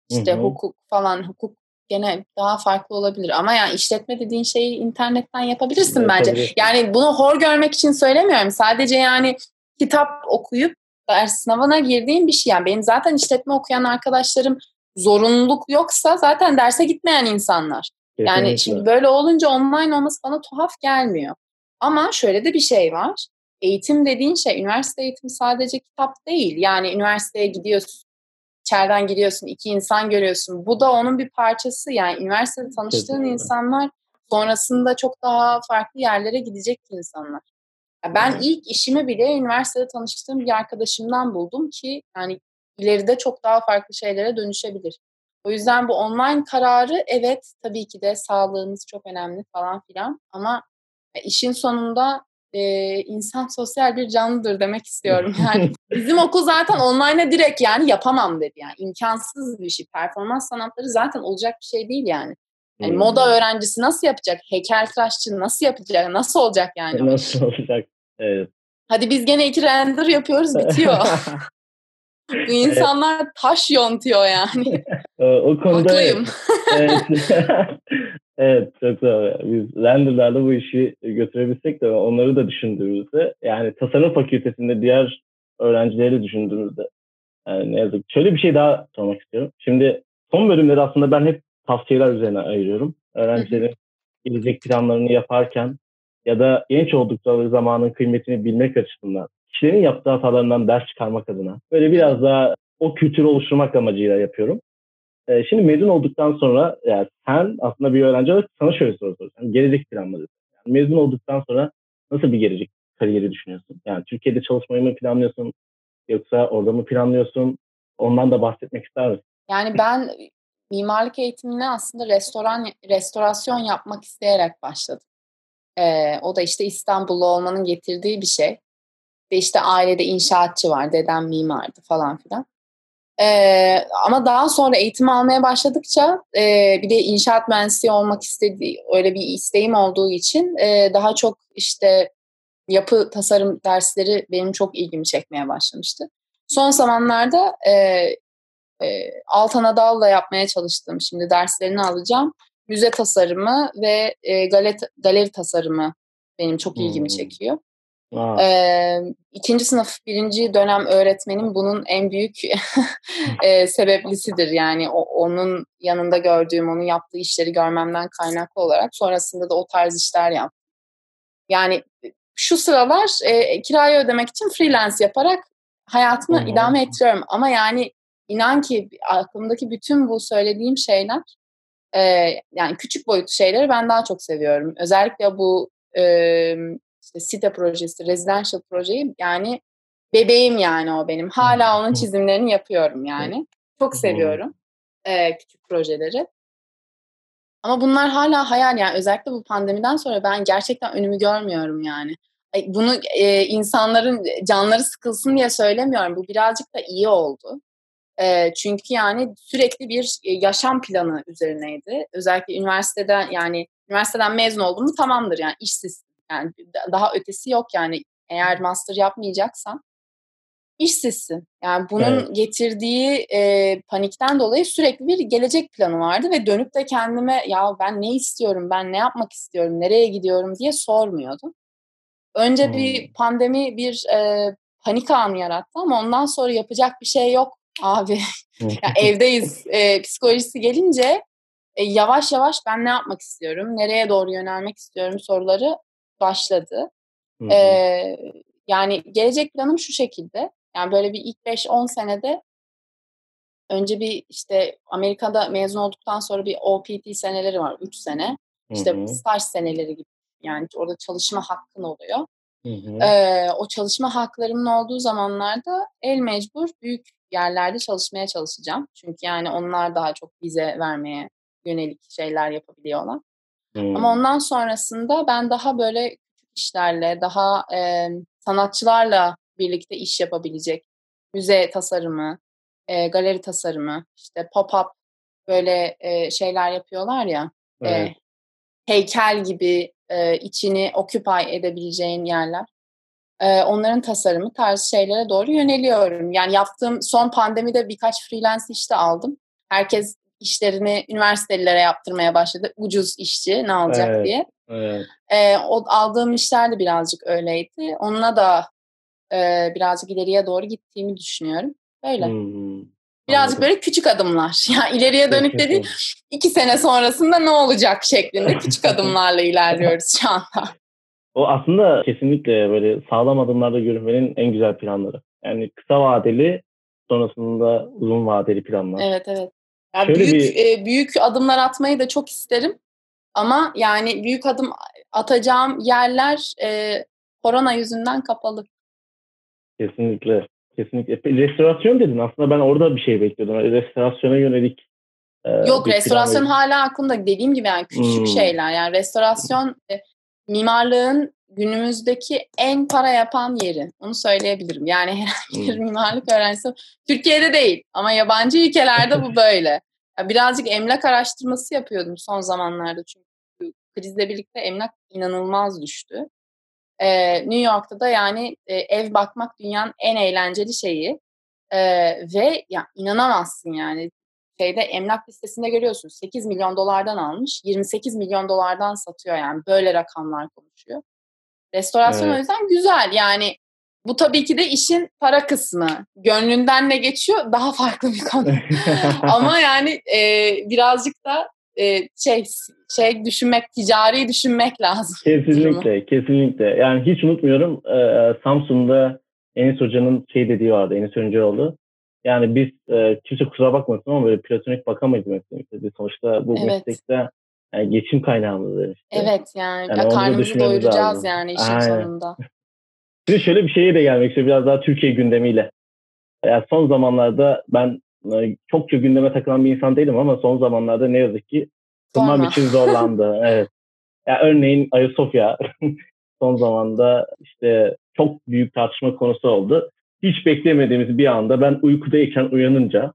işte Hı-hı. hukuk falan hukuk gene daha farklı olabilir. Ama yani işletme dediğin şeyi internetten yapabilirsin evet, bence. Yani bunu hor görmek için söylemiyorum. Sadece yani kitap okuyup ders sınavına girdiğim bir şey. Yani benim zaten işletme okuyan arkadaşlarım zorunluluk yoksa zaten derse gitmeyen insanlar. Kesinlikle. Yani şimdi böyle olunca online olması bana tuhaf gelmiyor. Ama şöyle de bir şey var. Eğitim dediğin şey, üniversite eğitimi sadece kitap değil. Yani üniversiteye gidiyorsun, içeriden giriyorsun, iki insan görüyorsun. Bu da onun bir parçası. Yani üniversitede tanıştığın Kesinlikle. insanlar sonrasında çok daha farklı yerlere gidecek insanlar. Ben evet. ilk işimi bile üniversitede tanıştığım bir arkadaşımdan buldum ki yani ileride çok daha farklı şeylere dönüşebilir. O yüzden bu online kararı evet tabii ki de sağlığımız çok önemli falan filan ama işin sonunda e, insan sosyal bir canlıdır demek istiyorum. [LAUGHS] Yani bizim okul zaten online'a direkt yani yapamam dedi yani. imkansız bir şey. Performans sanatları zaten olacak bir şey değil yani. Yani moda öğrencisi nasıl yapacak? Heykeltıraşçı nasıl yapacak? Nasıl olacak yani? [LAUGHS] Nasıl olacak? Evet. Hadi biz gene iki render yapıyoruz bitiyor. [LAUGHS] Bu insanlar taş yontuyor yani. [LAUGHS] o konuda Haklıyım. evet. [LAUGHS] Evet çok doğru. Biz renderlarla bu işi götürebilsek de onları da düşündüğümüzde yani tasarım fakültesinde diğer öğrencileri düşündüğümüzde yani ne yazık Şöyle bir şey daha sormak istiyorum. Şimdi son bölümleri aslında ben hep tavsiyeler üzerine ayırıyorum. Öğrencilerin gelecek planlarını yaparken ya da genç oldukları zamanın kıymetini bilmek açısından kişilerin yaptığı hatalarından ders çıkarmak adına böyle biraz daha o kültürü oluşturmak amacıyla yapıyorum. E, şimdi mezun olduktan sonra yani sen aslında bir öğrenci olarak sana şöyle soru soracağım. Gelecek planları. Yani mezun olduktan sonra nasıl bir gelecek kariyeri düşünüyorsun? Yani Türkiye'de çalışmayı mı planlıyorsun? Yoksa orada mı planlıyorsun? Ondan da bahsetmek ister misin? Yani ben mimarlık eğitimine aslında restoran restorasyon yapmak isteyerek başladım. Ee, o da işte İstanbullu olmanın getirdiği bir şey. İşte ailede inşaatçı var, dedem mimardı falan filan. Ee, ama daha sonra eğitim almaya başladıkça e, bir de inşaat mühendisi olmak istediği öyle bir isteğim olduğu için e, daha çok işte yapı tasarım dersleri benim çok ilgimi çekmeye başlamıştı. Son zamanlarda e, e, Altan Adal'la yapmaya çalıştım. Şimdi derslerini alacağım. Müze tasarımı ve e, galeri, galeri tasarımı benim çok ilgimi hmm. çekiyor. Ee, ikinci sınıf birinci dönem öğretmenim bunun en büyük e, sebeplisidir. Yani o, onun yanında gördüğüm, onun yaptığı işleri görmemden kaynaklı olarak sonrasında da o tarz işler yaptım. Yani şu sıralar e, kirayı ödemek için freelance yaparak hayatımı hmm. idame ettiriyorum. Ama yani inan ki aklımdaki bütün bu söylediğim şeyler e, yani küçük boyut şeyleri ben daha çok seviyorum. Özellikle bu e, işte site projesi, residential projeyi yani bebeğim yani o benim. Hala onun çizimlerini yapıyorum yani. Çok seviyorum e, küçük projeleri. Ama bunlar hala hayal yani özellikle bu pandemiden sonra ben gerçekten önümü görmüyorum yani. Bunu e, insanların canları sıkılsın diye söylemiyorum. Bu birazcık da iyi oldu. E, çünkü yani sürekli bir yaşam planı üzerineydi. Özellikle üniversiteden yani üniversiteden mezun oldum mu tamamdır yani işsiz yani daha ötesi yok yani eğer master yapmayacaksan işsizsin. Yani bunun evet. getirdiği e, panikten dolayı sürekli bir gelecek planı vardı ve dönüp de kendime ya ben ne istiyorum, ben ne yapmak istiyorum, nereye gidiyorum diye sormuyordum. Önce hmm. bir pandemi bir e, panik anı yarattı ama ondan sonra yapacak bir şey yok abi. [LAUGHS] yani [LAUGHS] evdeyiz e, psikolojisi gelince e, yavaş yavaş ben ne yapmak istiyorum, nereye doğru yönelmek istiyorum soruları başladı. Ee, yani gelecek planım şu şekilde. Yani böyle bir ilk 5-10 senede önce bir işte Amerika'da mezun olduktan sonra bir OPT seneleri var 3 sene. İşte hı hı. staj seneleri gibi. Yani orada çalışma hakkın oluyor. Hı hı. Ee, o çalışma haklarımın olduğu zamanlarda el mecbur büyük yerlerde çalışmaya çalışacağım. Çünkü yani onlar daha çok vize vermeye yönelik şeyler yapabiliyorlar. Hmm. Ama ondan sonrasında ben daha böyle işlerle, daha e, sanatçılarla birlikte iş yapabilecek müze tasarımı, e, galeri tasarımı, işte pop-up böyle e, şeyler yapıyorlar ya. Evet. E, heykel gibi e, içini occupy edebileceğin yerler. E, onların tasarımı tarzı şeylere doğru yöneliyorum. Yani yaptığım son pandemide birkaç freelance işte aldım. Herkes işlerini üniversitelilere yaptırmaya başladı. Ucuz işçi ne alacak evet, diye. Evet. E, o aldığım işler de birazcık öyleydi. Onunla da e, birazcık ileriye doğru gittiğimi düşünüyorum. Böyle. Hmm, birazcık böyle küçük adımlar. [LAUGHS] Yani ileriye dönük dediğim iki sene sonrasında ne olacak şeklinde küçük [LAUGHS] adımlarla ilerliyoruz şu anda. O aslında kesinlikle böyle sağlam adımlarda görünmenin en güzel planları. Yani kısa vadeli sonrasında uzun vadeli planlar. Evet evet. Yani büyük bir... e, büyük adımlar atmayı da çok isterim. Ama yani büyük adım atacağım yerler e, korona yüzünden kapalı. Kesinlikle. Kesinlikle. Restorasyon dedin. Aslında ben orada bir şey bekliyordum. Restorasyona yönelik e, Yok restorasyon hala aklımda. Dediğim gibi yani küçük hmm. şeyler. Yani restorasyon e, mimarlığın günümüzdeki en para yapan yeri. Onu söyleyebilirim. Yani [LAUGHS] herhangi bir mimarlık öğrencisi Türkiye'de değil ama yabancı ülkelerde bu [LAUGHS] böyle. Birazcık emlak araştırması yapıyordum son zamanlarda çünkü krizle birlikte emlak inanılmaz düştü. Ee, New York'ta da yani e, ev bakmak dünyanın en eğlenceli şeyi ee, ve ya inanamazsın yani şeyde emlak listesinde görüyorsun 8 milyon dolardan almış 28 milyon dolardan satıyor yani böyle rakamlar konuşuyor. Restorasyon evet. o yüzden güzel. Yani bu tabii ki de işin para kısmı. Gönlünden ne geçiyor daha farklı bir konu. [LAUGHS] Ama yani e, birazcık da e, şey şey düşünmek, ticari düşünmek lazım. Kesinlikle, durumu. kesinlikle. Yani hiç unutmuyorum e, Samsun'da Enis Hoca'nın şey dediği vardı, Enis Öncüoğlu. Yani biz e, kimse kusura bakmasın ama böyle platonik bakamayız meslekte. Sonuçta bu evet. meslekte yani geçim kaynağımız işte. Evet yani, yani karnımızı doyuracağız lazım. yani işin Aynen. sonunda. Şimdi şöyle bir şeye de gelmek istiyorum biraz daha Türkiye gündemiyle. Yani son zamanlarda ben e, çokça gündeme takılan bir insan değilim ama son zamanlarda ne yazık ki tırmam için zorlandı. [LAUGHS] evet. Yani örneğin Ayasofya [LAUGHS] son zamanda işte çok büyük tartışma konusu oldu. hiç beklemediğimiz bir anda ben uykudayken uyanınca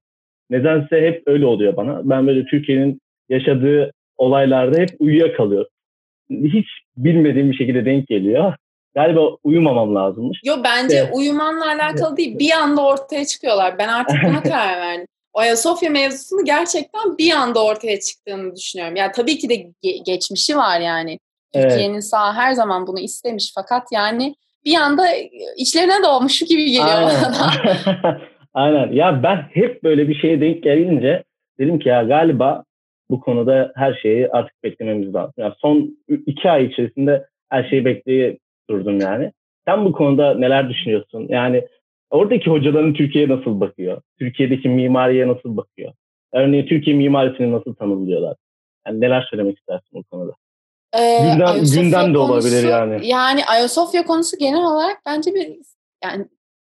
nedense hep öyle oluyor bana. Ben böyle Türkiye'nin yaşadığı olaylarda hep uyuyakalıyor. Hiç bilmediğim bir şekilde denk geliyor. Galiba uyumamam lazımmış. Yo bence evet. uyumanla alakalı değil. Bir anda ortaya çıkıyorlar. Ben artık buna [LAUGHS] karar verdim. O Ayasofya mevzusunu gerçekten bir anda ortaya çıktığını düşünüyorum. Yani tabii ki de ge- geçmişi var yani. Türkiye'nin evet. sağ her zaman bunu istemiş fakat yani bir anda içlerine doğmuş gibi geliyor Aynen. bana. [LAUGHS] Aynen. Ya ben hep böyle bir şeye denk gelince dedim ki ya galiba bu konuda her şeyi artık beklememiz lazım. Yani son iki ay içerisinde her şeyi bekleye durdum yani. Sen bu konuda neler düşünüyorsun? Yani oradaki hocaların Türkiye'ye nasıl bakıyor? Türkiye'deki mimariye nasıl bakıyor? Örneğin Türkiye mimarisini nasıl tanımlıyorlar? Yani neler söylemek istersin bu konuda? Ee, gündem, gündem de olabilir yani. Yani Ayasofya konusu genel olarak bence bir yani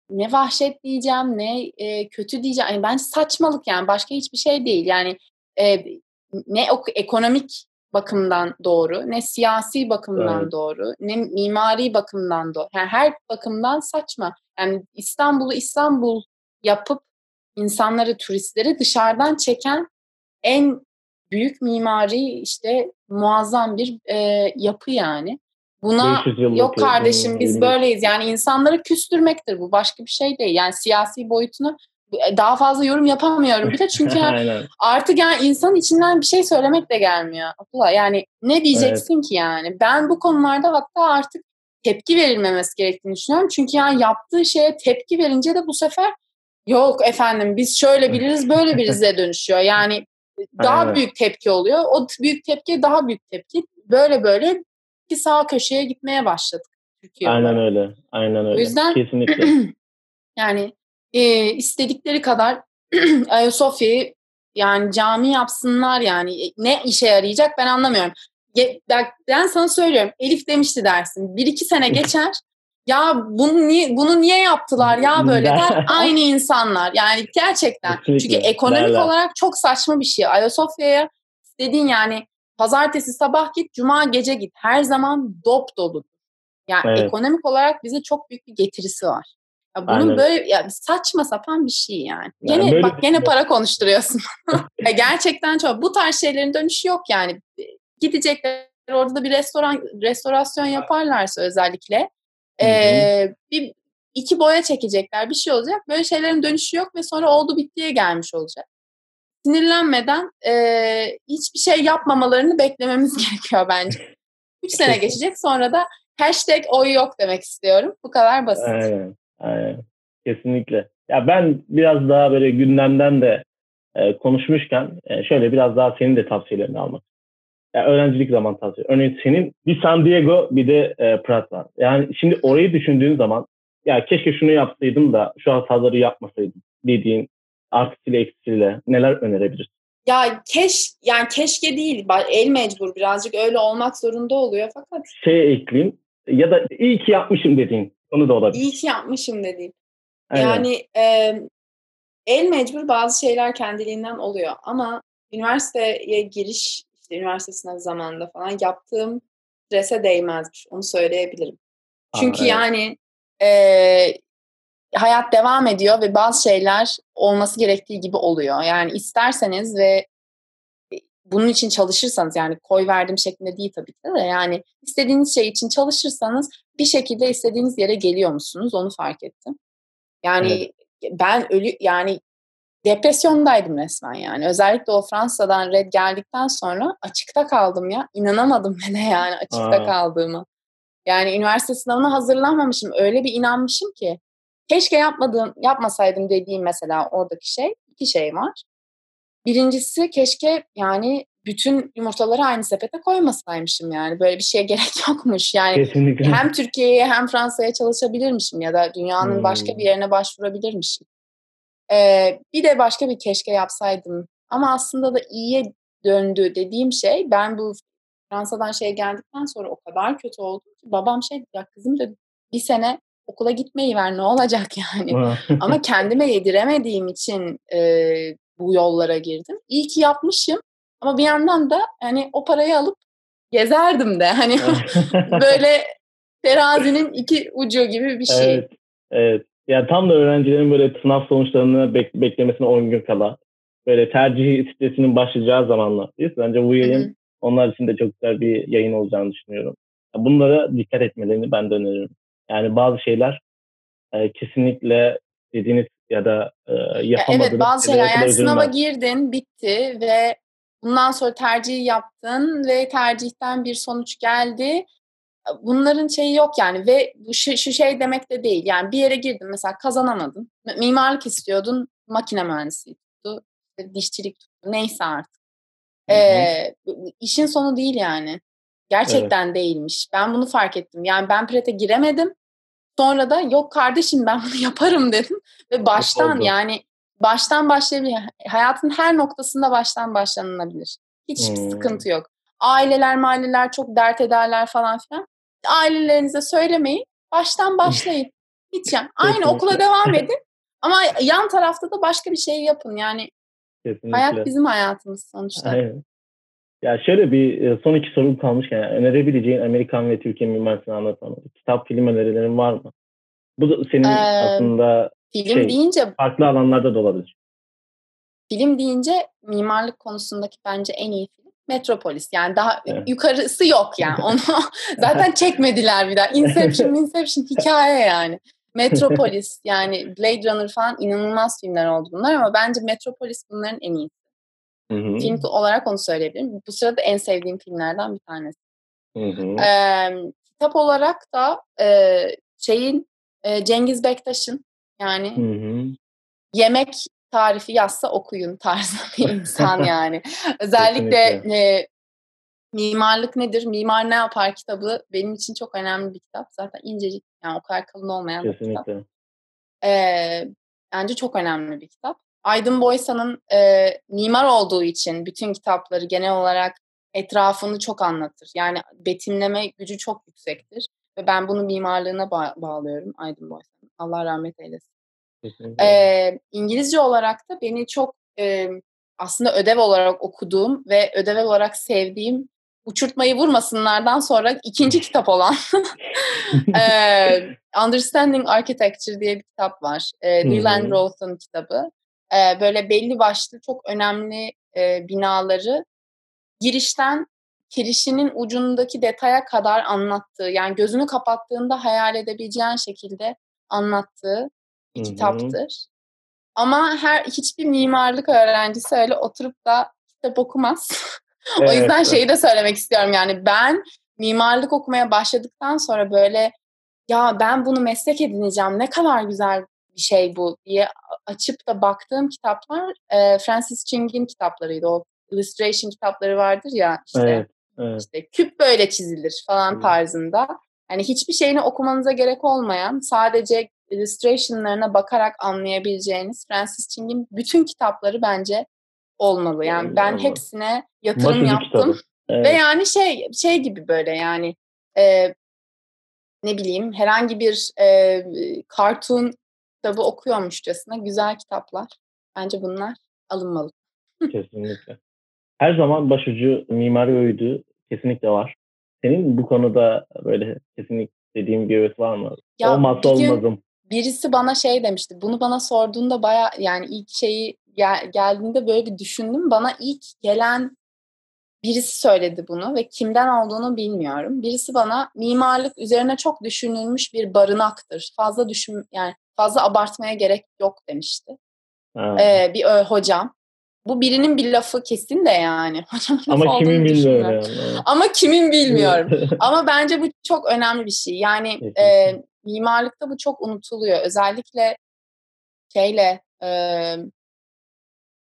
ne vahşet diyeceğim ne e, kötü diyeceğim. Yani bence saçmalık yani başka hiçbir şey değil. Yani e, ne ekonomik bakımdan doğru, ne siyasi bakımdan evet. doğru, ne mimari bakımdan doğru. Yani her bakımdan saçma. Yani İstanbul'u İstanbul yapıp insanları, turistleri dışarıdan çeken en büyük mimari işte muazzam bir e, yapı yani. Buna yok kardeşim biz böyleyiz. Yani insanları küstürmektir bu. Başka bir şey değil. Yani siyasi boyutunu daha fazla yorum yapamıyorum bile [LAUGHS] çünkü artık yani insanın içinden bir şey söylemek de gelmiyor. Abdullah yani ne diyeceksin evet. ki yani? Ben bu konularda hatta artık tepki verilmemesi gerektiğini düşünüyorum. Çünkü yani yaptığı şeye tepki verince de bu sefer yok efendim biz şöyle biliriz böyle [LAUGHS] birize dönüşüyor. Yani daha evet. büyük tepki oluyor. O büyük tepki daha büyük tepki. Böyle böyle ki sağ köşeye gitmeye başladık. Türkiye Aynen olarak. öyle. Aynen öyle. O yüzden kesinlikle. [CLEARS THROAT] yani e, istedikleri kadar [CLEARS THROAT] Ayasofya'yı yani cami yapsınlar yani. E, ne işe yarayacak ben anlamıyorum. Ben sana söylüyorum. Elif demişti dersin. Bir iki sene geçer. Ya bunu niye, bunu niye yaptılar ya böyle der. Aynı insanlar. Yani gerçekten. Kesinlikle. Çünkü ekonomik Derler. olarak çok saçma bir şey. Ayasofya'ya dediğin yani pazartesi sabah git, cuma gece git. Her zaman dop dolu. Yani evet. ekonomik olarak bize çok büyük bir getirisi var. Ya bunun Aynen. böyle ya saçma sapan bir şey yani. yani gene bak gene para konuşturuyorsun. [LAUGHS] [LAUGHS] ya gerçekten çok bu tarz şeylerin dönüşü yok yani. Gidecekler orada da bir restoran restorasyon yaparlarsa özellikle ee, bir iki boya çekecekler bir şey olacak. Böyle şeylerin dönüşü yok ve sonra oldu bittiye gelmiş olacak. Sinirlenmeden e, hiçbir şey yapmamalarını beklememiz [LAUGHS] gerekiyor bence. Üç sene geçecek sonra da hashtag oy yok demek istiyorum. Bu kadar basit. Aynen. Aynen. Kesinlikle. Ya ben biraz daha böyle gündemden de e, konuşmuşken e, şöyle biraz daha senin de tavsiyelerini almak. Yani öğrencilik zaman tavsiye. Örneğin senin bir San Diego bir de e, Prat var. Yani şimdi orayı düşündüğün zaman ya keşke şunu yapsaydım da şu hataları yapmasaydım dediğin artısıyla eksisiyle neler önerebilirsin? Ya keş yani keşke değil. El mecbur birazcık öyle olmak zorunda oluyor fakat. Şey ekleyeyim ya da iyi ki yapmışım dediğin onu da olabilir. İyi ki yapmışım dediğin. Aynen. Yani e, el mecbur bazı şeyler kendiliğinden oluyor ama üniversiteye giriş işte üniversite sınavı zamanında falan yaptığım strese değmezmiş. Onu söyleyebilirim. Çünkü Aa, evet. yani e, hayat devam ediyor ve bazı şeyler olması gerektiği gibi oluyor. Yani isterseniz ve bunun için çalışırsanız yani koy verdim şeklinde değil tabii ki de yani istediğiniz şey için çalışırsanız bir şekilde istediğiniz yere geliyor musunuz onu fark ettim. Yani evet. ben ölü yani depresyondaydım resmen yani. Özellikle o Fransa'dan red geldikten sonra açıkta kaldım ya. İnanamadım [LAUGHS] bile yani açıkta Aa. kaldığımı. Yani üniversite sınavına hazırlanmamışım. Öyle bir inanmışım ki. Keşke yapmadığım, yapmasaydım dediğim mesela oradaki şey. iki şey var. Birincisi keşke yani bütün yumurtaları aynı sepete koymasaymışım yani. Böyle bir şeye [LAUGHS] gerek yokmuş. Yani Kesinlikle. hem Türkiye'ye hem Fransa'ya çalışabilirmişim ya da dünyanın hmm. başka bir yerine başvurabilirmişim. Ee, bir de başka bir keşke yapsaydım. Ama aslında da iyiye döndü dediğim şey ben bu Fransa'dan şey geldikten sonra o kadar kötü oldu ki babam şey ya kızım da bir sene okula gitmeyi ver ne olacak yani. Ama [LAUGHS] kendime yediremediğim için e, bu yollara girdim. İyi ki yapmışım ama bir yandan da hani o parayı alıp gezerdim de. Hani [LAUGHS] böyle terazinin iki ucu gibi bir şey. Evet, evet. Yani tam da öğrencilerin böyle sınav sonuçlarını bek- beklemesine 10 gün kala böyle tercih stresinin başlayacağı zamanlar. Bence bu yayın Hı-hı. onlar için de çok güzel bir yayın olacağını düşünüyorum. Bunlara dikkat etmelerini ben de öneririm. Yani bazı şeyler e, kesinlikle dediğiniz ya da e, yapamadığınız ya Evet bazı şeyler yani sınava girdin bitti ve bundan sonra tercih yaptın ve tercihten bir sonuç geldi. Bunların şeyi yok yani ve şu, şu şey demek de değil. Yani bir yere girdin mesela kazanamadın. Mimarlık istiyordun makine mühendisi tuttu. Dişçilik tuttu. Neyse artık. Ee, işin sonu değil yani. Gerçekten evet. değilmiş. Ben bunu fark ettim. Yani ben prete giremedim. Sonra da yok kardeşim ben bunu [LAUGHS] yaparım dedim. Ve baştan Oldu. yani baştan başlayabilir. Hayatın her noktasında baştan başlanılabilir. Hiç hmm. sıkıntı yok. Aileler maileler çok dert ederler falan filan. Ailelerinize söylemeyin. Baştan başlayın. Hiç yani. Aynı okula devam [LAUGHS] edin. Ama yan tarafta da başka bir şey yapın. Yani Kesinlikle. hayat bizim hayatımız sonuçta. Aynen. Ya şöyle bir e, son iki sorum kalmışken yani önerebileceğin Amerikan ve Türkiye mimarisini anlatan kitap film önerilerin var mı? Bu da senin ee, aslında film şey, deyince farklı alanlarda da olabilir. Film deyince mimarlık konusundaki bence en iyi film Metropolis. Yani daha evet. yukarısı yok yani. [LAUGHS] Onu zaten çekmediler bir daha. Inception, [LAUGHS] Inception hikaye yani. Metropolis yani Blade Runner falan inanılmaz filmler oldu bunlar ama bence Metropolis bunların en iyisi. Hı hı. Film olarak onu söyleyebilirim. Bu sırada en sevdiğim filmlerden bir tanesi. Ee, kitap olarak da e, şeyin e, Cengiz Bektaş'ın yani hı hı. yemek tarifi yazsa okuyun tarzı [LAUGHS] bir insan [LAUGHS] yani. Özellikle e, mimarlık nedir, mimar ne yapar kitabı benim için çok önemli bir kitap. Zaten incecik yani o kadar kalın olmayan Kesinlikle. bir kitap. Ee, bence çok önemli bir kitap. Aydın Boysa'nın e, mimar olduğu için bütün kitapları genel olarak etrafını çok anlatır. Yani betimleme gücü çok yüksektir. Ve ben bunu mimarlığına ba- bağlıyorum Aydın Boysa'nın. Allah rahmet eylesin. Ee, İngilizce olarak da beni çok e, aslında ödev olarak okuduğum ve ödev olarak sevdiğim uçurtmayı vurmasınlardan sonra ikinci kitap olan [LAUGHS] e, Understanding Architecture diye bir kitap var. E, Leland Roth'un kitabı e, böyle belli başlı çok önemli e, binaları girişten kirişinin ucundaki detaya kadar anlattığı yani gözünü kapattığında hayal edebileceğin şekilde anlattığı bir kitaptır. Ama her hiçbir mimarlık öğrencisi öyle oturup da kitap okumaz. [LAUGHS] o evet, yüzden şeyi de söylemek istiyorum yani ben mimarlık okumaya başladıktan sonra böyle ya ben bunu meslek edineceğim ne kadar güzel bir şey bu diye açıp da baktığım kitaplar e, Francis Ching'in kitaplarıydı. O illustration kitapları vardır ya işte, evet, evet. işte küp böyle çizilir falan evet. tarzında. Yani hiçbir şeyini okumanıza gerek olmayan sadece illustrationlarına bakarak anlayabileceğiniz Francis Ching'in bütün kitapları bence olmalı. Yani ben hepsine yatırım Başucu yaptım. Evet. Ve yani şey şey gibi böyle yani e, ne bileyim herhangi bir e, cartoon kitabı okuyormuşçasına güzel kitaplar. Bence bunlar alınmalı. Kesinlikle. Her zaman başucu mimari öğüdü kesinlikle var. Senin bu konuda böyle kesinlikle dediğin bir öğüt var mı? Ya Olmazsa olmazım. Birisi bana şey demişti. Bunu bana sorduğunda baya yani ilk şeyi gel, geldiğinde böyle bir düşündüm. Bana ilk gelen birisi söyledi bunu ve kimden olduğunu bilmiyorum. Birisi bana mimarlık üzerine çok düşünülmüş bir barınaktır. Fazla düşün yani fazla abartmaya gerek yok demişti. Ee, bir ö, hocam. Bu birinin bir lafı kesin de yani. [LAUGHS] Ama kimin bilmiyorum. Yani. Ama kimin bilmiyorum. Ama bence bu çok önemli bir şey. Yani e, mimarlıkta bu çok unutuluyor. Özellikle şeyle e,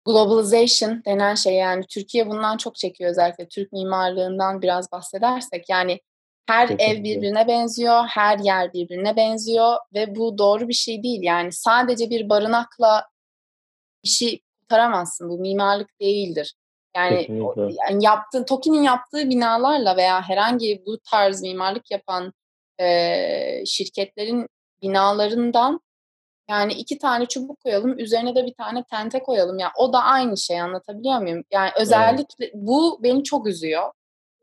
globalization denen şey yani Türkiye bundan çok çekiyor özellikle Türk mimarlığından biraz bahsedersek yani her Kesinlikle. ev birbirine benziyor, her yer birbirine benziyor ve bu doğru bir şey değil. Yani sadece bir barınakla bir şey kurtaramazsın. Bu mimarlık değildir. Yani, yani yaptığı, TOKİ'nin yaptığı binalarla veya herhangi bu tarz mimarlık yapan e, şirketlerin binalarından yani iki tane çubuk koyalım, üzerine de bir tane tente koyalım. Yani o da aynı şey anlatabiliyor muyum? Yani özellikle evet. bu beni çok üzüyor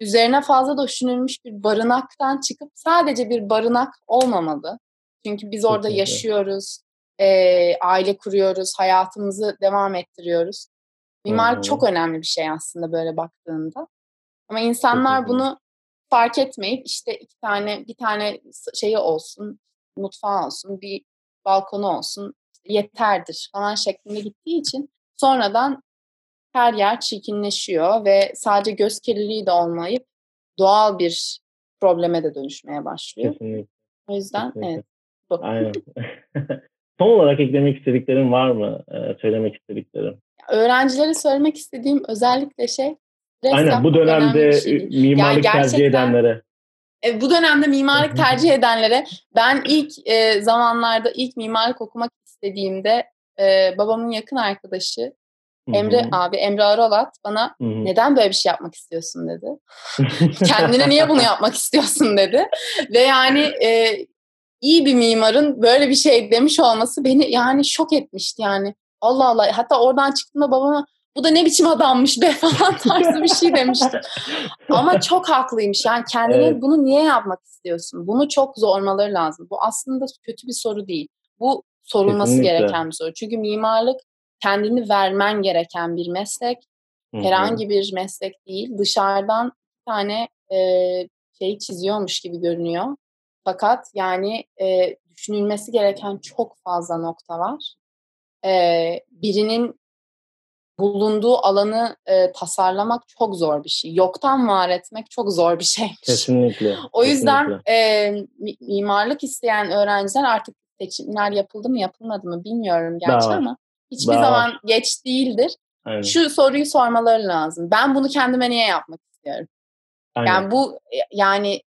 üzerine fazla düşünülmüş bir barınaktan çıkıp sadece bir barınak olmamalı. Çünkü biz orada Kesinlikle. yaşıyoruz. e, aile kuruyoruz, hayatımızı devam ettiriyoruz. Mimarlık hmm. çok önemli bir şey aslında böyle baktığında. Ama insanlar Kesinlikle. bunu fark etmeyip işte iki tane bir tane şeyi olsun, mutfağı olsun, bir balkonu olsun yeterdir falan şeklinde gittiği için sonradan her yer çirkinleşiyor ve sadece göz kirliliği de olmayıp doğal bir probleme de dönüşmeye başlıyor. Kesinlikle. O yüzden Kesinlikle. evet. Bu. Aynen. [LAUGHS] Son olarak eklemek istediklerin var mı? Ee, söylemek istediklerin? Öğrencilere söylemek istediğim özellikle şey Aynen bu dönemde şey mimarlık yani tercih edenlere. E, bu dönemde mimarlık tercih edenlere ben ilk e, zamanlarda ilk mimarlık okumak istediğimde e, babamın yakın arkadaşı Emre Hı-hı. abi, Emre Arolat bana Hı-hı. neden böyle bir şey yapmak istiyorsun dedi. [LAUGHS] Kendine niye bunu yapmak istiyorsun dedi. Ve yani e, iyi bir mimarın böyle bir şey demiş olması beni yani şok etmişti yani. Allah Allah hatta oradan çıktığımda babama bu da ne biçim adammış be [LAUGHS] falan tarzı bir şey demiştim. Ama çok haklıymış yani kendine evet. bunu niye yapmak istiyorsun? Bunu çok zormaları lazım. Bu aslında kötü bir soru değil. Bu sorulması Kesinlikle. gereken bir soru. Çünkü mimarlık kendini vermen gereken bir meslek. Hı-hı. Herhangi bir meslek değil. Dışarıdan bir tane e, şey çiziyormuş gibi görünüyor. Fakat yani e, düşünülmesi gereken çok fazla nokta var. E, birinin bulunduğu alanı e, tasarlamak çok zor bir şey. Yoktan var etmek çok zor bir [LAUGHS] şey. Kesinlikle. o yüzden kesinlikle. E, mimarlık isteyen öğrenciler artık seçimler yapıldı mı yapılmadı mı bilmiyorum gerçi ama hiçbir Daha zaman geç değildir. Aynen. Şu soruyu sormaları lazım. Ben bunu kendime niye yapmak istiyorum? Aynen. Yani bu e, yani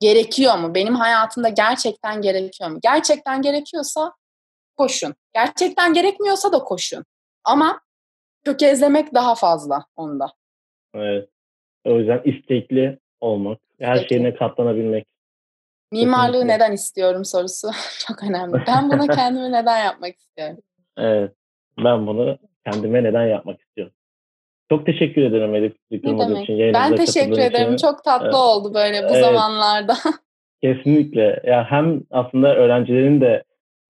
gerekiyor mu? Benim hayatımda gerçekten gerekiyor mu? Gerçekten gerekiyorsa koşun. Gerçekten gerekmiyorsa da koşun. Ama tökezlemek daha fazla onda. Evet. O yüzden istekli olmak, her Peki. şeyine katlanabilmek. Mimarlığı Kesinlikle. neden istiyorum sorusu [LAUGHS] çok önemli. Ben bunu kendime neden yapmak istiyorum? Evet. Ben bunu kendime neden yapmak istiyorum. Çok teşekkür ederim Elif. Ne demek? Için, ben teşekkür ederim. Için. Çok tatlı evet. oldu böyle bu evet. zamanlarda. [LAUGHS] Kesinlikle. Ya hem aslında öğrencilerin de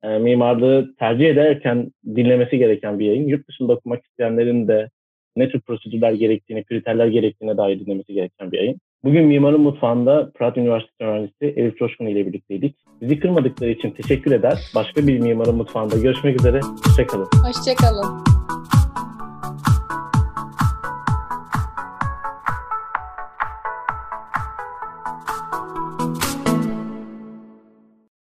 e, mimarlığı tercih ederken dinlemesi gereken bir yayın. Yurt dışında okumak isteyenlerin de ne tür prosedürler gerektiğini, kriterler gerektiğine dair dinlemesi gereken bir yayın. Bugün Mimarın Mutfağı'nda Fırat Üniversitesi öğrencisi Elif Coşkun ile birlikteydik. Bizi kırmadıkları için teşekkür eder. Başka bir Mimarın Mutfağı'nda görüşmek üzere. Hoşçakalın. Hoşçakalın.